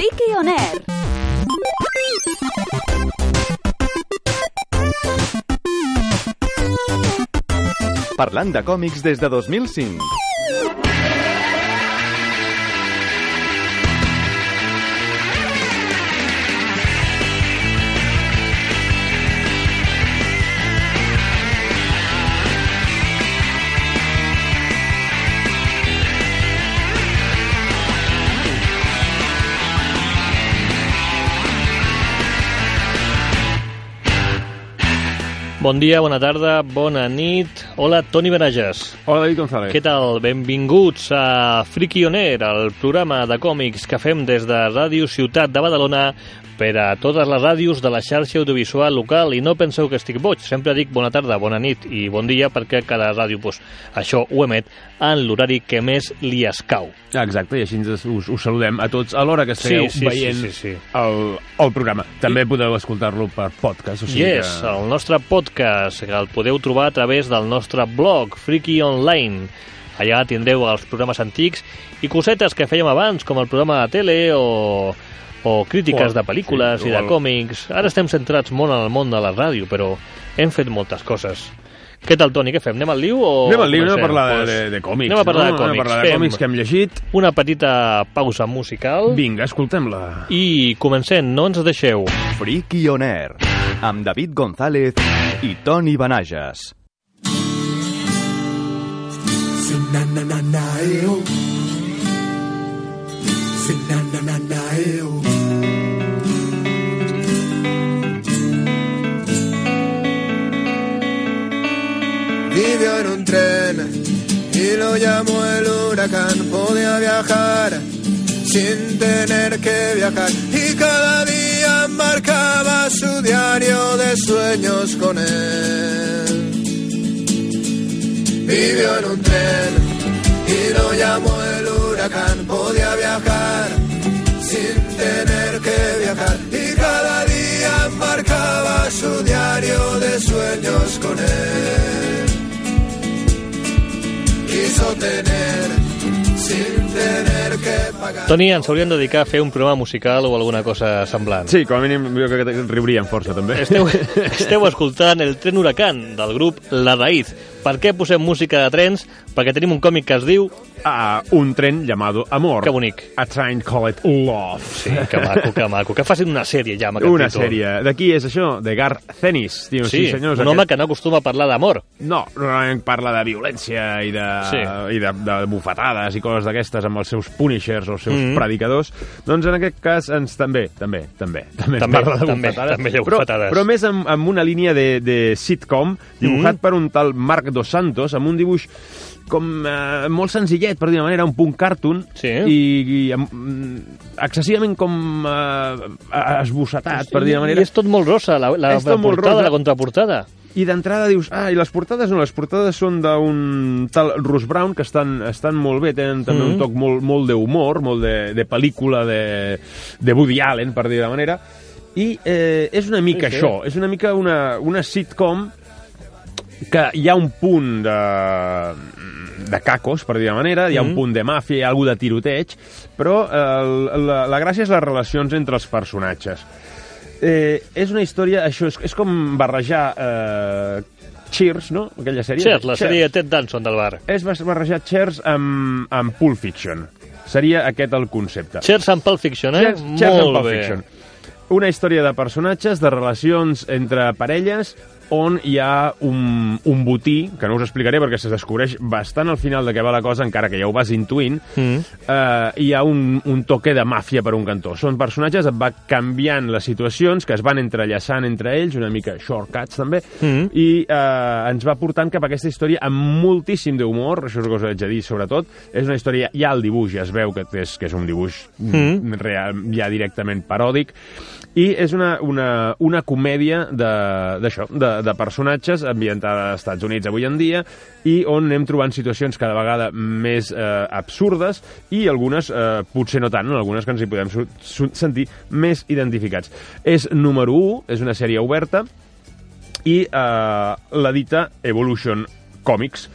Friki On Air. Parlant de còmics des de 2005. Bon dia, bona tarda, bona nit. Hola, Toni Benages. Hola, David González. Què tal? Benvinguts a Friki On Air, el programa de còmics que fem des de Ràdio Ciutat de Badalona per a totes les ràdios de la xarxa audiovisual local i no penseu que estic boig, sempre dic bona tarda, bona nit i bon dia perquè cada ràdio pues, això ho emet en l'horari que més li escau. Exacte, i així us, us, saludem a tots a l'hora que estigueu Sí, sí, veient sí, sí, sí. El, el programa. També podeu escoltar-lo per podcast. O sigui Yes, que... el nostre podcast, que el podeu trobar a través del nostre blog, Freaky Online. Allà tindreu els programes antics i cosetes que fèiem abans, com el programa de tele o, o crítiques de pel·lícules sí, i de còmics. Ara estem centrats molt en el món de la ràdio, però hem fet moltes coses. Què tal, Toni? Què fem? Anem al liu o Anem al lío, anem a parlar de, Pues, de, de còmics. Anem a parlar no? de còmics. Anem a parlar de Fem còmics que hem llegit. Una petita pausa musical Vinga, escoltem-la. i comencem, no ens deixeu. Friki On Air, amb David González i Toni Benages. na na na na eu. na na na na eu. Vivió y lo llamó el huracán. Podía viajar sin tener que viajar y cada día marcaba su diario de sueños con él. Vivió en un tren y lo llamó el huracán. Podía viajar sin tener que Toni, ens hauríem de dedicar a fer un programa musical o alguna cosa semblant. Sí, com a mínim jo crec que riuríem força, també. Esteu, esteu escoltant el tren huracán del grup La Raíz. Per què posem música de trens? Perquè tenim un còmic que es diu... a un tren llamado Amor. Que bonic. A train called Love. Sí, que maco, que maco. Que facin una sèrie ja amb aquest Una títol. sèrie. De qui és això? De Gar Cenis. Diu, Sí, sí, senyors. un home que no acostuma a parlar d'amor. No, normalment parla de violència i de, Sí. i de, de bufetades i coses d'aquestes amb els seus punishers o els seus Mhm. predicadors. Doncs en aquest cas ens també, també, també, també, També, parla de també, bufetades. també hi ha però, bufetades. però més amb, amb una línia de, de sitcom dibujat Mhm. per un tal Marc Dos Santos amb un dibuix com eh, molt senzillet, per dir una manera, un punt cartoon Sí. i, i amb, mm, excessivament com eh, esbossetat, per dir una manera. I és tot molt rosa, la, la, És la portada, rosa. la contraportada. I d'entrada dius, ah, i les portades no, les portades són d'un tal Russ Brown que estan, estan molt bé, tenen també Mhm. un toc molt, molt d'humor, molt de, de pel·lícula de, de Woody Allen, per dir de manera, i eh, és una mica Sí, sí. això, és una mica una, una sitcom que hi ha un punt de, de cacos, per dir de manera, hi ha un Mhm. punt de màfia, hi ha algú de tiroteig, però eh, la, la gràcia és les relacions entre els personatges. Eh, és una història, això és, és com barrejar eh, Cheers, no? Aquella sèrie. Cheers, la sèrie de Ted Danson del bar. És barrejar Cheers amb, amb Pulp Fiction. Seria aquest el concepte. Cheers and Pulp Fiction, eh? Cheers, Cheers molt Pulp bé. Fiction. Una història de personatges, de relacions entre parelles, on hi ha un, un botí, que no us explicaré perquè se descobreix bastant al final de què va la cosa, encara que ja ho vas intuint, Mm. eh, hi ha un, un toque de màfia per un cantó. Són personatges, et va canviant les situacions, que es van entrellaçant entre ells, una mica shortcuts també, Mhm. i eh, ens va portant cap a aquesta història amb moltíssim d'humor, això és el que us haig de dir sobretot, és una història, ja el dibuix ja es veu que és, que és un dibuix mm. real, ja directament paròdic, i és una, una, una comèdia de- d'això, de, de personatges ambientada als Estats Units avui en dia i on anem trobant situacions cada vegada més eh, absurdes i algunes eh, potser no tant, algunes que ens hi podem sentir més identificats. És número 1, és una sèrie oberta i eh, l'edita Evolution Comics.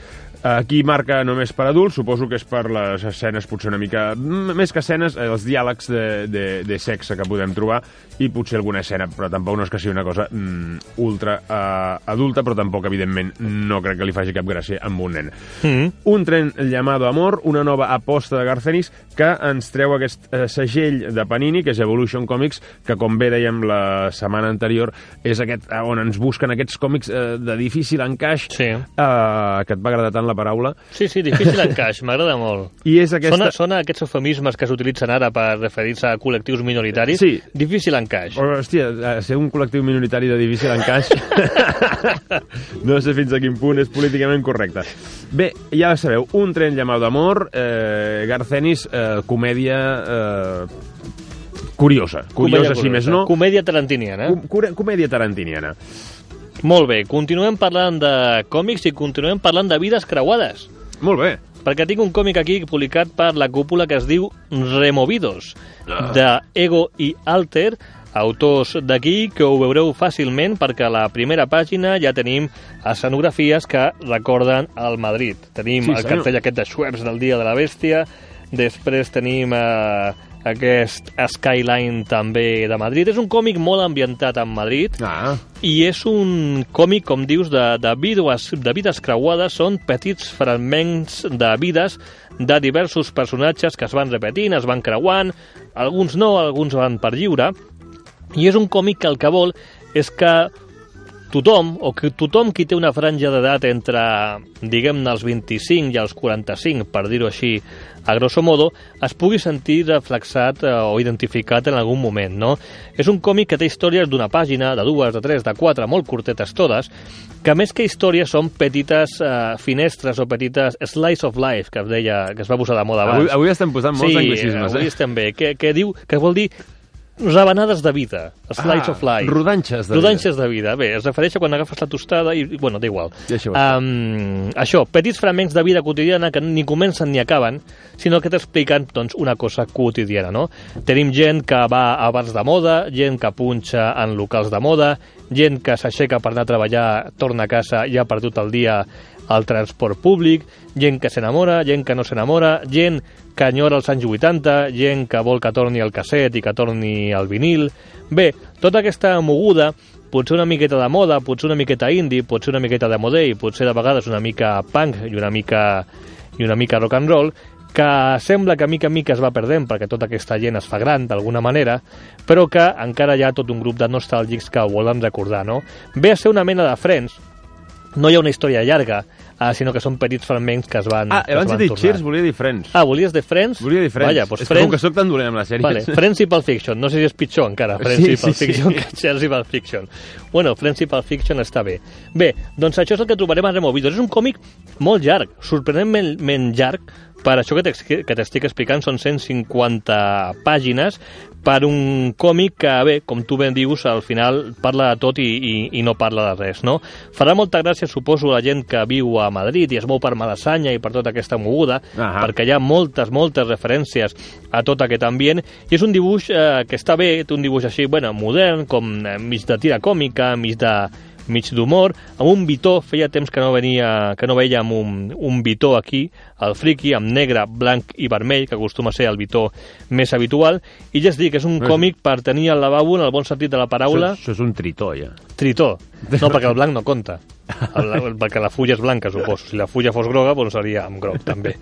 Aquí marca només per adults, suposo que és per les escenes potser una mica... Més que escenes, eh, els diàlegs de, de, de sexe que podem trobar i potser alguna escena, però tampoc no és que sigui una cosa mm, ultra uh, adulta, però tampoc, evidentment, no crec que li faci cap gràcia amb un nen. Mm. Un tren llamado Amor, una nova aposta de Garcenis que ens treu aquest eh, segell de Panini, que és Evolution Comics, que com bé dèiem la setmana anterior, és aquest on ens busquen aquests còmics eh, de difícil encaix, Sí. eh, que et va agradar tant la paraula, Sí, sí, difícil encaix, m'agrada molt. i és aquesta... Sona, sona aquests eufemismes que s'utilitzen ara per referir-se a col·lectius minoritaris. Sí. Difícil encaix. Oh, hòstia, ser un col·lectiu minoritari de difícil encaix no sé fins a quin punt és políticament correcte. Bé, ja sabeu, un tren llamado d'amor, eh, Garcenis, eh, comèdia eh, curiosa. Curiosa, si més no. Comèdia tarantiniana. Com comèdia tarantiniana. Molt bé, continuem parlant de còmics i continuem parlant de vides creuades. Molt bé. Perquè tinc un còmic aquí publicat per la cúpula que es diu Removidos, Ah. de Ego i Alter, autors d'aquí que ho veureu fàcilment perquè a la primera pàgina ja tenim escenografies que recorden el Madrid. Tenim Sí, el senyor. cartell aquest de Schweppes del Dia de la Bèstia, després tenim eh, aquest Skyline també de Madrid. És un còmic molt ambientat en Madrid, Ah, i és un còmic, com dius, de, de, vides, de vides creuades. Són petits fragments de vides de diversos personatges que es van repetint, es van creuant, alguns no, alguns van per lliure. I és un còmic que el que vol és que tothom, o que tothom qui té una franja d'edat entre, diguem-ne, els 25 i els 45, per dir-ho així, a grosso modo, es pugui sentir reflexat eh, o identificat en algun moment, no? És un còmic que té històries d'una pàgina, de dues, de tres, de quatre, molt curtetes totes, que més que històries són petites eh, finestres o petites slice of life, que es deia, que es va posar de moda abans. avui, avui estem posant molts sí, anglicismes, avui eh? estem bé, que, que diu, que vol dir rebanades de vida, slice Ah, of life. rodanxes de rodanxes de vida. Bé, es refereix a quan agafes la tostada i, i bueno, da igual. Deixa-ho estar. Um, això, petits fragments de vida quotidiana que ni comencen ni acaben, sinó que t'expliquen doncs, una cosa quotidiana, no? Tenim gent que va a bars de moda, gent que punxa en locals de moda, gent que s'aixeca per anar a treballar, torna a casa i ha perdut el dia al transport públic, gent que s'enamora, gent que no s'enamora, gent que enyora els anys 80, gent que vol que torni el casset i que torni el vinil... Bé, tota aquesta moguda, potser una miqueta de moda, potser una miqueta indie, potser una miqueta de modell, potser de vegades una mica punk i una mica, i una mica rock and roll, que sembla que mica en mica es va perdent perquè tota aquesta gent es fa gran d'alguna manera, però que encara hi ha tot un grup de nostàlgics que ho volen recordar, no? Ve a ser una mena de Friends, no hi ha una història llarga, uh, sinó que són petits fragments que es van Ah, abans de dir tornar. Cheers, volia dir Friends. Ah, volies de Friends? Volia dir Friends. Vaja, doncs és Friends... que sóc tan dolent amb les sèries... Vale, Friends i Pulp Fiction. No sé si és pitjor encara, Friends Sí, i Pulp sí, sí. Fiction que Cheers i Pulp Fiction. Bueno, Friends i Pulp Fiction està bé. Bé, doncs això és el que trobarem a Removidos. És un còmic molt llarg, sorprenentment llarg, per això que t'estic explicant són 150 pàgines per un còmic que, bé, com tu ben dius, al final parla de tot i, i, i no parla de res, no? Farà molta gràcia, suposo, la gent que viu a Madrid i es mou per Malassanya i per tota aquesta moguda, Ahà. perquè hi ha moltes, moltes referències a tot aquest ambient, i és un dibuix eh, que està bé, té un dibuix així, bueno, modern, com eh, mig de tira còmica, mig de mig d'humor, amb un bitó, feia temps que no venia, que no veiem un, un bitó aquí, el friki, amb negre, blanc i vermell, que acostuma a ser el bitó més habitual, i ja es dic, és un còmic per tenir al lavabo, en el bon sentit de la paraula, Això, això és un tritó, ja. Tritó. No, perquè el blanc no compta. El, el, perquè la fulla és blanca, suposo. Si la fulla fos groga, doncs seria amb groc, també.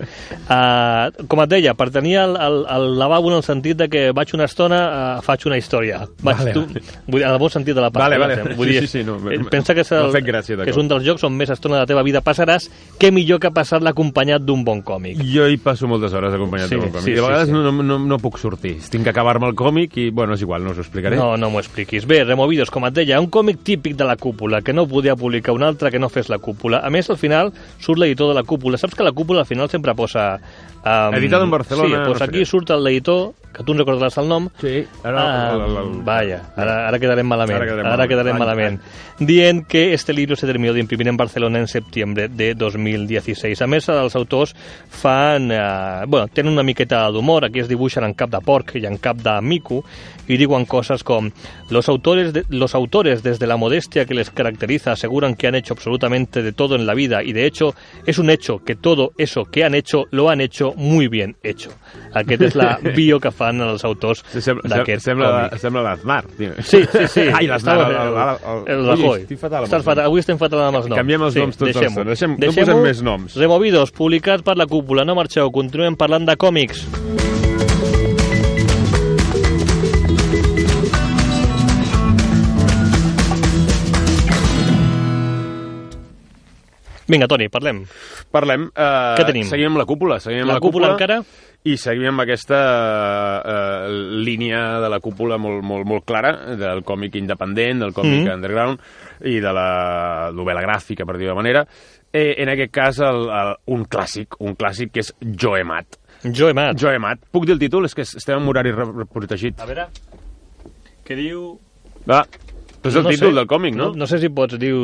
Uh, com et deia, per tenir el, el, el lavabo en el sentit de que vaig una estona, uh, faig una història. Vaig Vale, tu, vale. vull en el bon sentit de la Vale, paraula. vale. eh? Vull Sí, dir, sí, sí, no, eh, pensa que és, el, gràcia, que és un dels jocs on més estona de la teva vida passaràs, què millor que passar-la acompanyat d'un bon còmic. Jo hi passo moltes hores acompanyat Sí, sí, del còmic. sí, I a sí, vegades sí. No, no, no puc sortir. Tinc que acabar-me el còmic i, bueno, és igual, no us ho explicaré. No, no m'ho expliquis. Bé, Removidos, com et deia, un còmic típic de la cúpula, que no podia publicar un altre que no fes la cúpula. A més, al final surt l'editor de la cúpula. Saps que la cúpula al final sempre posa... Um, Editat en Barcelona, Sí, doncs no sé aquí què. surt l'editor que tu en recordaràs el nom, Sí, ara... Ah, el- el- el- vaya, ara, ara quedarem malament. Ara quedarem Ara quedarem malament. malament. Dient que este libro se terminó de imprimir en Barcelona en septiembre de 2016. A més, els autors fan... Eh, bueno, tenen una miqueta d'humor. Aquí es dibuixen en cap de porc i en cap de mico y digan cosas como los autores, de- los autores desde la modestia que les caracteriza aseguran que han hecho absolutamente de todo en la vida y de hecho es un hecho que todo eso que han hecho lo han hecho muy bien hecho. Aquest és la bio que fan els autors Sí, sembla, d'aquest sembla, còmic. sembla l'Aznar. Sí, sí, sí. Ai, l'Aznar. El, el, el, el Ui, Rajoy. estic fatal Estàs fatal. Avui estem fatal amb els noms. Canviem els noms tots els deixem-ho. dos. Deixem- no posem més noms. Removidos, publicat per la cúpula. No marxeu, continuem parlant de còmics. Vinga, Toni, parlem. Parlem. Uh, Què tenim? Seguim amb la cúpula. Seguim amb La cúpula encara? I seguim amb aquesta uh, línia de la cúpula molt, molt, molt clara, del còmic independent, del còmic Mhm. underground i de la novel·la gràfica, per dir-ho de manera. Eh, en aquest cas, el, el, un clàssic, un clàssic que és Joe Matt. Joe Matt. Joe Matt. Puc dir el títol? És que estem en horari protegit. A veure... Què diu... Va, però és el No títol sé. del còmic, no? No, no sé si pots dir...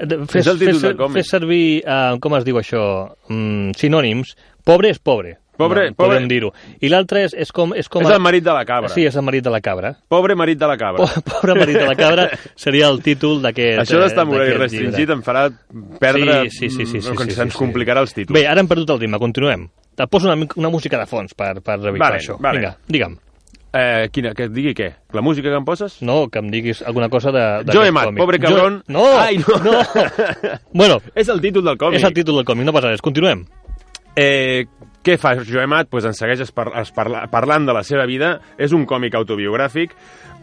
Fes, És el títol fes, del còmic. fes servir, uh, com es diu això, mm, sinònims. Pobre és pobre. Pobre- no, pobre- Podem dir-ho. I l'altre és, és com... És, com És el marit de la cabra. Sí, és el marit de la cabra. Pobre marit de la cabra. Po- Pobre marit de la cabra seria el títol d'aquest Això d'estar horari d'aquest restringit llibre. em farà perdre... Sí, sí, sí, sí, sí, sí, sí, sí. complicarà els títols. Bé, ara hem perdut el ritme, continuem. Te poso una, una música de fons per, per revisar Vale, això. vale. Vinga, digue'm. Eh, quina, que et digui què? La música que em poses? No, que em diguis alguna cosa de... d'aquest Joe Matt, còmic. pobre cabrón. Jo... No, Ai, no. no. bueno, És el títol del còmic. és el títol del còmic, no passa res. Continuem. Eh, què fa Joe Matt? Pues ens segueix es par es parla parlant de la seva vida. És un còmic autobiogràfic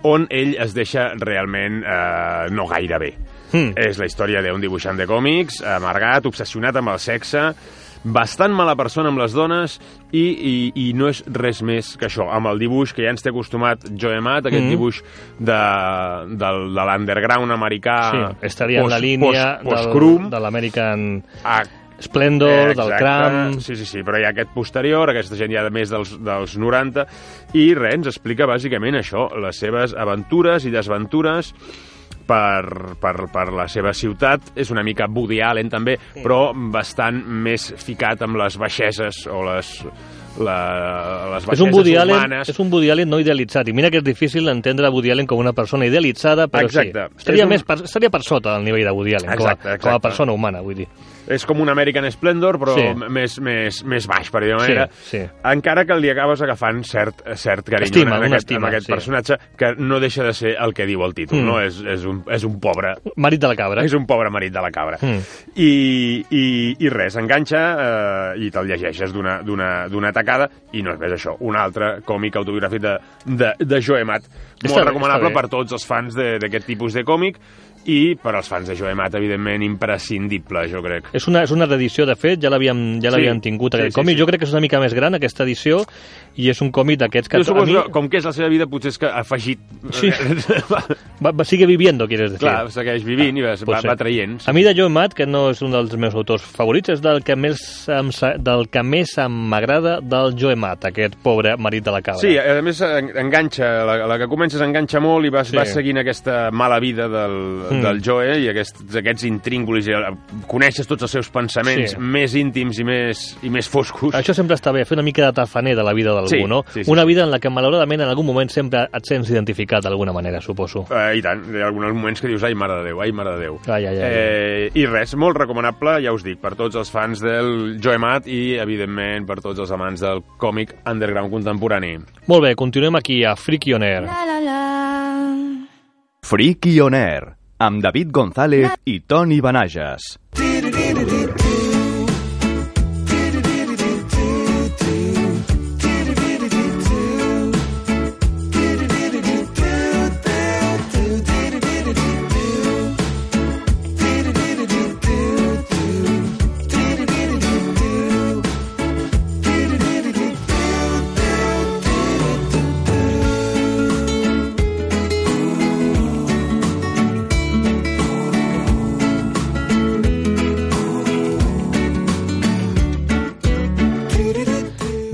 on ell es deixa realment eh, no gaire bé. Hmm. És la història d'un dibuixant de còmics, amargat, obsessionat amb el sexe, bastant mala persona amb les dones i, i, i no és res més que això, amb el dibuix que ja ens té acostumat Joe Matt, aquest Mhm. dibuix de, del, de l'underground americà Sí, estaria en la post- línia post- del, post-crum, de l'American Ah, Splendor, del Exacte. Cram... Sí, sí, sí, però hi ha aquest posterior, aquesta gent ja de més dels, dels 90, i res, ens explica bàsicament això, les seves aventures i desventures per, per, per la seva ciutat. És una mica Woody Allen també, però bastant més ficat amb les baixeses o les, la, les És un, baixeses Woody Allen, humanes. és un Woody Allen no idealitzat. I mira que és difícil entendre Woody Allen com una persona idealitzada, però Exacte. sí. Estaria, És un- més per, estaria per sota del nivell de Woody Allen, Exacte, com, a, com exacte. a persona humana, vull dir. És com un American Splendor, però Sí. més, més, més baix, per dir-ho Sí, manera. sí. Encara que li acabes agafant cert, cert carinyo Estima, en, aquest, estima, en aquest sí. personatge, que no deixa de ser el que diu el títol, Mm. no? És, és, un, és un pobre Marit de la cabra. és un pobre marit de la cabra. Mm. I, i, I res, enganxa eh, i te'l llegeixes d'una- tacada i no és més això, un altre còmic autobiogràfic de, de, de Joe Matt. Està Molt bé, recomanable està bé. per tots els fans d'aquest tipus de còmic i per als fans de Joe Matt, evidentment, imprescindible, jo crec. És una, és una reedició, de fet, ja l'havíem ja Sí, tingut, sí, aquest sí, còmic. sí. Jo crec que és una mica més gran, aquesta edició, i és un còmic d'aquests que... Jo suposo mi, que, com que és la seva vida, potser és que ha afegit... Sí. va, va, sigue viviendo, quieres decir. Clar, segueix vivint i va, va, Potser. va traient. A mi de Joe Matt, que no és un dels meus autors favorits, és del que més em, del que més m'agrada del Joe Matt, aquest pobre marit de la cabra. Sí, a més en- enganxa, la, la que comences enganxa molt i vas, Sí. sí. vas seguint aquesta mala vida del, Mm. del Joe i aquests, aquests intríngulis, i eh, coneixes tots els seus pensaments Sí. sí. més íntims i més, i més foscos. Això sempre està bé, fer una mica de tafaner de la vida d'algú, Sí, no? sí, sí, una sí. vida en la que malauradament en algun moment sempre et sents identificat d'alguna manera, suposo. Eh, I tant, hi ha alguns moments que dius, ai, mare de Déu, ai, mare de Déu. Ai, ai, ai. Eh, I res, molt recomanable, ja us dic, per tots els fans del Joe Matt i, evidentment, per tots els amants del còmic underground contemporani. Molt bé, continuem aquí a Freaky On Air. Freaky On Air, amb David González i Toni Benages.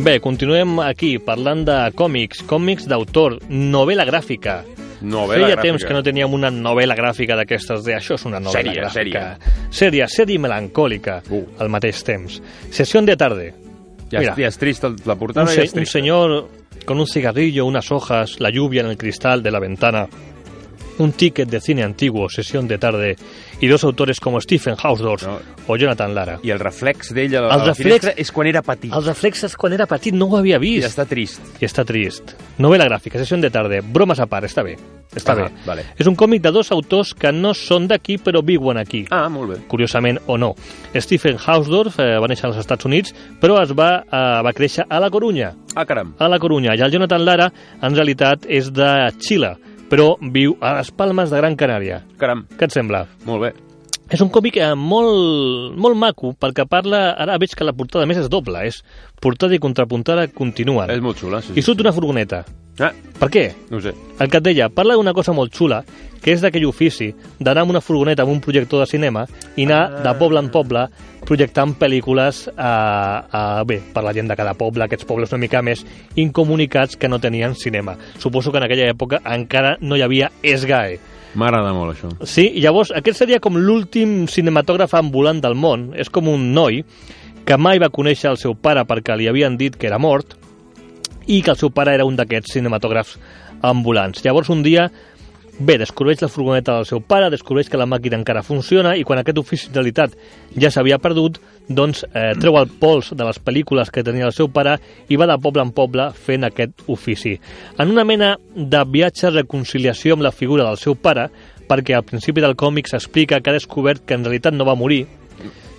Bé, continuem aquí parlant de còmics, còmics d'autor, novel·la gràfica. Novel·la Feia gràfica. temps que no teníem una novel·la gràfica d'aquestes de això és una novel·la Sèria, gràfica. Sèria, sèria i melancòlica Uh. al mateix temps. Sessió de tarde. Ja, Mira. és, ja és trist la portada, Un, ja se- és un trist. señor con un cigarrillo, unas hojas, la lluvia en el cristal de la ventana, un ticket de cine antiguo, sesión de tarde, y dos autores como Stephen Hausdorff No. o Jonathan Lara. I el reflex d'ell a la, El reflex- finestra és quan era petit. Els reflexes, quan era petit, no ho havia I vist. està trist. I està trist. Novel·la gràfica, sessió de tarde, bromes a part, està bé. Està Ah, bé. vale. És un còmic de dos autors que no són d'aquí, però viuen aquí. Ah, molt bé. curiosament o no. Stephen Hausdorff eh, va néixer als Estats Units, però es va, eh, va créixer a la Corunya. Ah, caram. A la Corunya. I el Jonathan Lara, en realitat, és de Xile, però viu a les Palmes de Gran Canària. Caram. Què et sembla? Molt bé. És un còmic eh, molt, molt maco, perquè parla... Ara veig que la portada més és doble, és portada i contrapuntada continuen. És molt xula, sí. I surt una furgoneta. Ah, Per què? no sé. El que et deia, parla d'una cosa molt xula, que és d'aquell ofici d'anar amb una furgoneta amb un projector de cinema i anar de poble en poble projectant pel·lícules a, a, bé, per la gent de cada poble, aquests pobles una mica més incomunicats que no tenien cinema. Suposo que en aquella època encara no hi havia SGAE. M'agrada molt, això. Sí, i llavors aquest seria com l'últim cinematògraf ambulant del món. És com un noi que mai va conèixer el seu pare perquè li havien dit que era mort i que el seu pare era un d'aquests cinematògrafs ambulants. Llavors un dia, bé, descobreix la furgoneta del seu pare, descobreix que la màquina encara funciona i quan aquest ofici en ja s'havia perdut, doncs eh, treu el pols de les pel·lícules que tenia el seu pare i va de poble en poble fent aquest ofici. En una mena de viatge de reconciliació amb la figura del seu pare, perquè al principi del còmic s'explica que ha descobert que en realitat no va morir,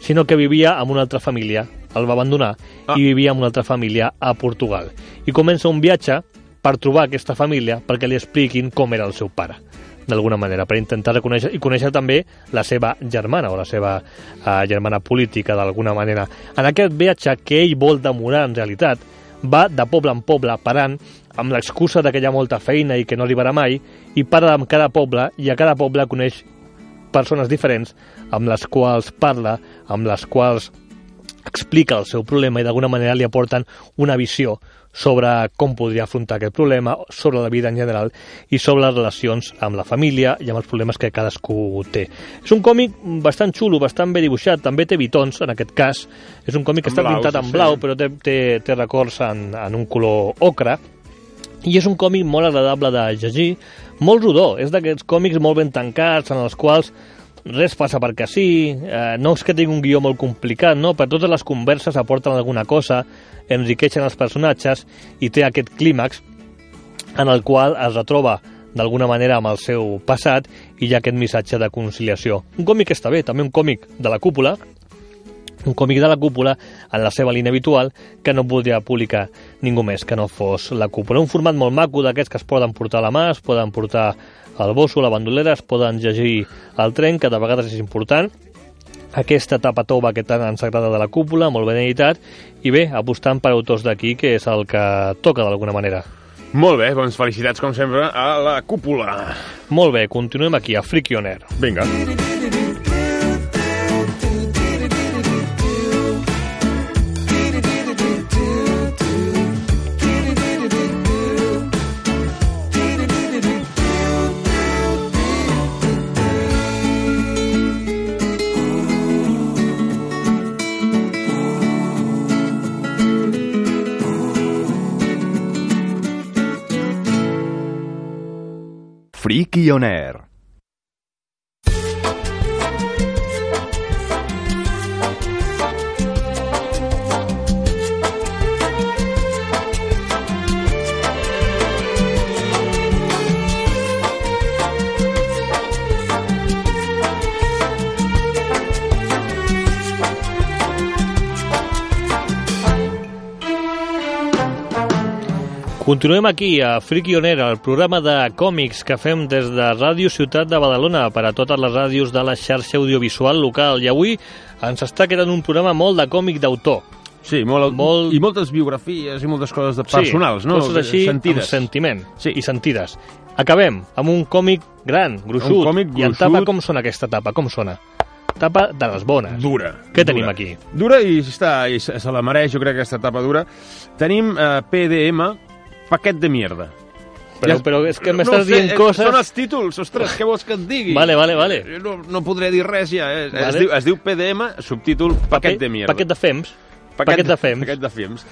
sinó que vivia amb una altra família, el va abandonar, Ah. i vivia amb una altra família a Portugal. I comença un viatge per trobar aquesta família perquè li expliquin com era el seu pare d'alguna manera, per intentar reconèixer i conèixer també la seva germana o la seva uh, germana política d'alguna manera. En aquest viatge que ell vol demorar en realitat, va de poble en poble parant amb l'excusa que hi ha molta feina i que no arribarà mai i para en cada poble i a cada poble coneix persones diferents amb les quals parla, amb les quals explica el seu problema i d'alguna manera li aporten una visió sobre com podria afrontar aquest problema, sobre la vida en general i sobre les relacions amb la família i amb els problemes que cadascú té. És un còmic bastant xulo, bastant ben dibuixat, també té bitons, en aquest cas. És un còmic que En està blau, pintat sí, en sí. blau, però té, té, té records en, en un color ocre. I és un còmic molt agradable de llegir, molt rodó. És d'aquests còmics molt ben tancats, en els quals res passa perquè sí, eh, no és que tingui un guió molt complicat, no? per totes les converses aporten alguna cosa, enriqueixen els personatges i té aquest clímax en el qual es retroba d'alguna manera amb el seu passat i hi ha aquest missatge de conciliació. Un còmic està bé, també un còmic de la cúpula, un còmic de la cúpula en la seva línia habitual que no podria publicar ningú més que no fos la cúpula. Un format molt maco d'aquests que es poden portar a la mà, es poden portar al bosso, a la bandolera, es poden llegir al tren, que de vegades és important. Aquesta tapa tova que tant ens agrada de la cúpula, molt ben editat, i bé, apostant per autors d'aquí, que és el que toca d'alguna manera. Molt bé, doncs felicitats, com sempre, a la cúpula. Molt bé, continuem aquí, a Freaky On Air. Vinga. Freaky On Continuem aquí a Freaky On Air, el programa de còmics que fem des de Ràdio Ciutat de Badalona per a totes les ràdios de la xarxa audiovisual local. I avui ens està quedant un programa molt de còmic d'autor. Sí, molt, Molt- i moltes biografies i moltes coses de personals, sí, no? Coses així Sentides. amb sentiment Sí. i sentides. Acabem amb un còmic gran, gruixut. Un còmic I en gruixut. tapa com sona aquesta tapa? Com sona? tapa de les bones. Dura. Què tenim dura. aquí? Dura i, està, i se, la mereix, jo crec, aquesta etapa dura. Tenim eh, PDM, paquet de mierda. Però, però és que no m'estàs sé, dient eh, coses... Són els títols, ostres, què vols que et digui? Vale, vale, vale. Jo No, no podré dir res ja, eh? Vale. Es, diu, es diu PDM, subtítol paquet de mierda. Paquet de fems. Paquet de fems. Paquet de fems.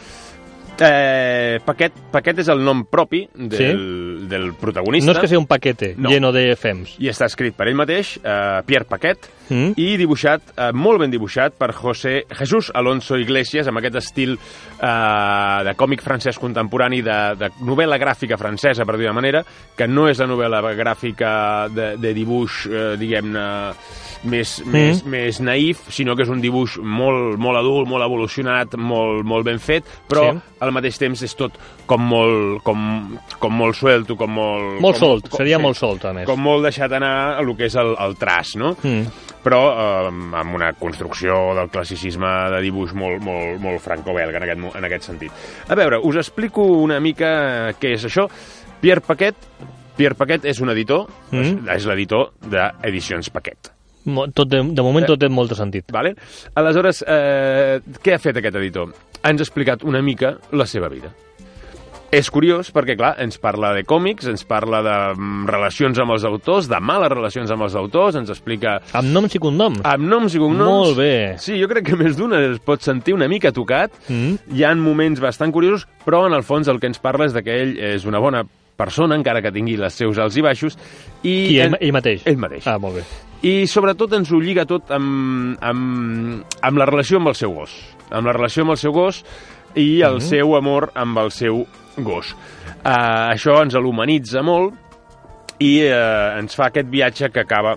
Eh, paquet, paquet és el nom propi del, del protagonista. No és que sigui un paquete No. lleno de fems. I està escrit per ell mateix, eh, Pierre Paquet, Mm? i dibuixat, eh, molt ben dibuixat, per José Jesús Alonso Iglesias, amb aquest estil eh, de còmic francès contemporani, de, de novel·la gràfica francesa, per dir una manera, que no és la novel·la gràfica de, de dibuix, eh, diguem-ne, més, mm. més, més naïf, sinó que és un dibuix molt, molt adult, molt evolucionat, molt, molt ben fet, però Sí. al mateix temps és tot com molt, com, com molt suelto, com molt... Molt com, solt, seria molt solt, a més. Com molt deixat anar el que és el, el traç, no? Mm. Però eh, amb una construcció del classicisme de dibuix molt, molt, molt franco-belga en aquest, en aquest sentit. A veure, us explico una mica què és això. Pierre Paquet, Pierre Paquet és un editor, Mm. és, és l'editor d'Edicions Paquet. Tot de, de moment tot té molt de sentit. Vale? Aleshores, eh, què ha fet aquest editor? Ens ha explicat una mica la seva vida. És curiós perquè, clar, ens parla de còmics, ens parla de mm, relacions amb els autors, de males relacions amb els autors, ens explica Amb noms i cognoms. amb noms i cognoms. Molt bé. Sí, jo crec que més d'una es pot sentir una mica tocat. Mm. Hi han moments bastant curiosos, però en el fons el que ens parla és que ell és una bona persona, encara que tingui les seus alts i baixos. I Qui, ell, ell mateix? Ell mateix. Ah, molt bé. I sobretot ens ho lliga tot amb, amb, amb la relació amb el seu gos. Amb la relació amb el seu gos i el Mhm. seu amor amb el seu gos. Uh, això ens l'humanitza molt i uh, ens fa aquest viatge que acaba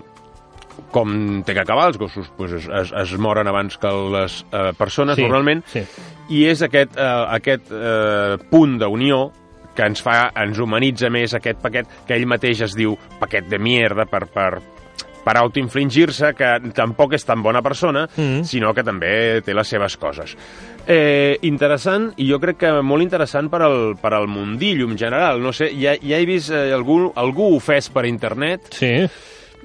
com té que acabar, els gossos pues, es, es, es moren abans que les uh, persones, Sí, normalment, sí. i és aquest, uh, aquest uh, punt d'unió que ens fa, ens humanitza més aquest paquet, que ell mateix es diu paquet de mierda per, per, per autoinfligir-se que tampoc és tan bona persona, Mhm. sinó que també té les seves coses. Eh, interessant, i jo crec que molt interessant per al, per al mundillo en general. No sé, ja, ja he vist eh, algú, algú ofès per internet, Sí.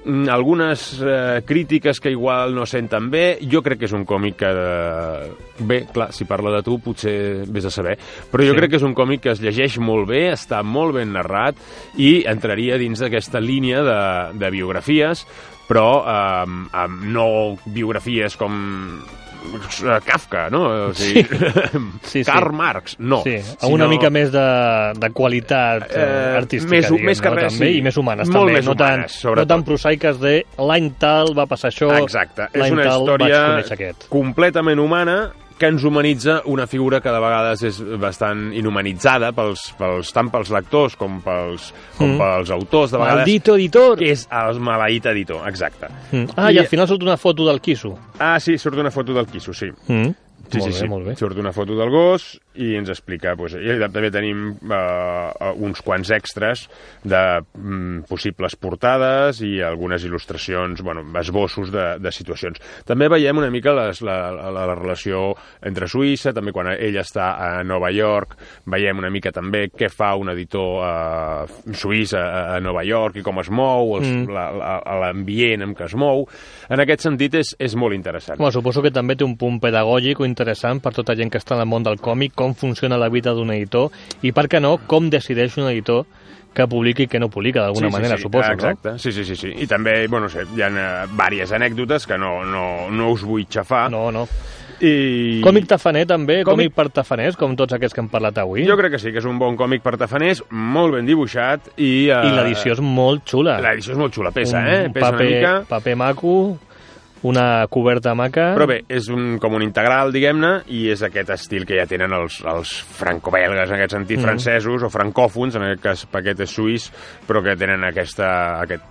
Mm, algunes eh, crítiques que igual no senten bé. Jo crec que és un còmic que... Eh, bé, clar, si parla de tu potser vés a saber, però jo Sí. crec que és un còmic que es llegeix molt bé, està molt ben narrat i entraria dins d'aquesta línia de, de biografies, però eh, amb no biografies com Kafka, no? O sigui, Sí, sí. Karl Marx, no. Sí, amb una sinó- mica més de, de qualitat eh, Eh, artística, més- diguem, més que no? res, també, sí. i més humanes, Molt també. més no, tan, humanes, sobretot. no tan prosaiques de l'any tal va passar això, Exacte, és l'any una tal vaig història conèixer aquest. completament humana que ens humanitza una figura que de vegades és bastant inhumanitzada pels, pels, tant pels lectors com pels, com Mm. pels autors, de vegades, Maldito editor! que és el maleït editor, exacte. Mm. Ah, i... I- al final surt una foto del quiso. Ah, sí, surt una foto del quiso, sí. Mm. Sí, molt sí, bé, sí. molt bé. Surt una foto del gos i ens explica... Doncs, i també tenim eh, uns quants extras de mm, possibles portades i algunes il·lustracions, bueno, esbossos de, de situacions. També veiem una mica les, la, la, la relació entre Suïssa, també quan ell està a Nova York, veiem una mica també què fa un editor eh, suís a, a Nova York i com es mou, Mm. mm. l'ambient en què es mou. En aquest sentit és, és molt interessant. Home, suposo que també té un punt pedagògic o interessant per tota gent que està en el món del còmic, com funciona la vida d'un editor i, per què no, com decideix un editor que publiqui i que no publica, d'alguna manera, suposo, Exacte, sí, sí, sí, sí. I també, bueno, no sé, hi ha uh, diverses anècdotes que no, no, no us vull xafar. no? No, no. I... Còmic tafaner, també, Còmic- còmic per tafaners, com tots aquests que hem parlat avui. Jo crec que sí, que és un bon còmic per tafaners, molt ben dibuixat i... Uh, I l'edició és molt xula. L'edició és molt xula, pesa, un eh? Pesa paper, una mica... paper maco, una coberta maca... Però bé, és un, com un integral, diguem-ne, i és aquest estil que ja tenen els, els franco-belgues, en aquest sentit, Mm. francesos, o francòfons, en aquest cas aquest és suís, però que tenen aquesta, aquest,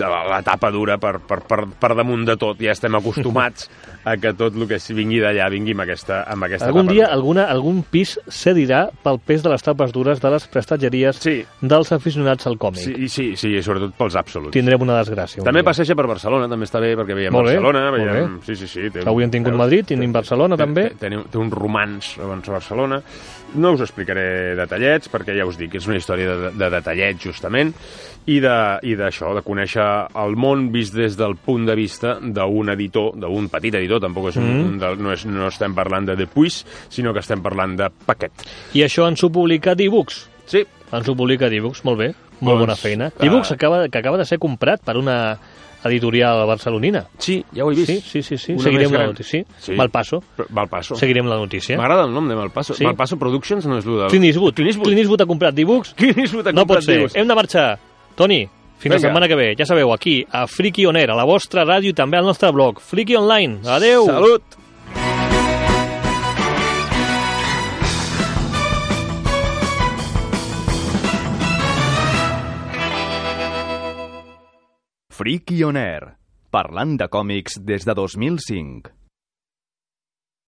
la, la tapa dura per, per, per, per damunt de tot. Ja estem acostumats a que tot el que vingui d'allà vingui amb aquesta, amb aquesta Algun tapa dia dura. alguna, algun pis cedirà pel pes de les tapes dures de les prestatgeries Sí. dels aficionats al còmic. Sí, sí, sí, sobretot pels absoluts. Tindrem una desgràcia. un També dia. passeja per Barcelona, també està bé, perquè veiem Molt bé, Barcelona, veiem... Sí, sí, sí. Té, Avui hem tingut? Madrid, tenim Barcelona, també. Té, té, té un romans abans a Barcelona. No us explicaré detallets, perquè ja us dic, és una història de, de detallets, justament, i d'això, de, de conèixer el món vist des del punt de vista d'un editor, d'un petit editor, tampoc és un, Mm. un del, no, és, no estem parlant de Depuis, sinó que estem parlant de Paquet. I això ens ho publica Dibux. Sí, Ens ho publica Dibux, molt bé. Molt Doncs, bona feina. ah. Dibux acaba, que acaba de ser comprat per una editorial barcelonina. sí, ja ho he vist. Sí, sí, sí. sí. Una Seguirem la notícia. Sí. Malpasso. Valpasso. Seguirem la notícia. M'agrada el nom de Malpasso. Sí. Malpasso Productions no és el del... Clint Eastwood. Clint Eastwood. Clint Eastwood ha comprat Dibux. Clint Eastwood ha No pot comprat ser. Hem de marxar. Toni, fins la Vinga. setmana que ve. Ja sabeu, aquí, a Friki On Air, a la vostra ràdio i també al nostre blog. Friki Online. Adeu! Salut! Freaky On Air, parlant de còmics des de 2005.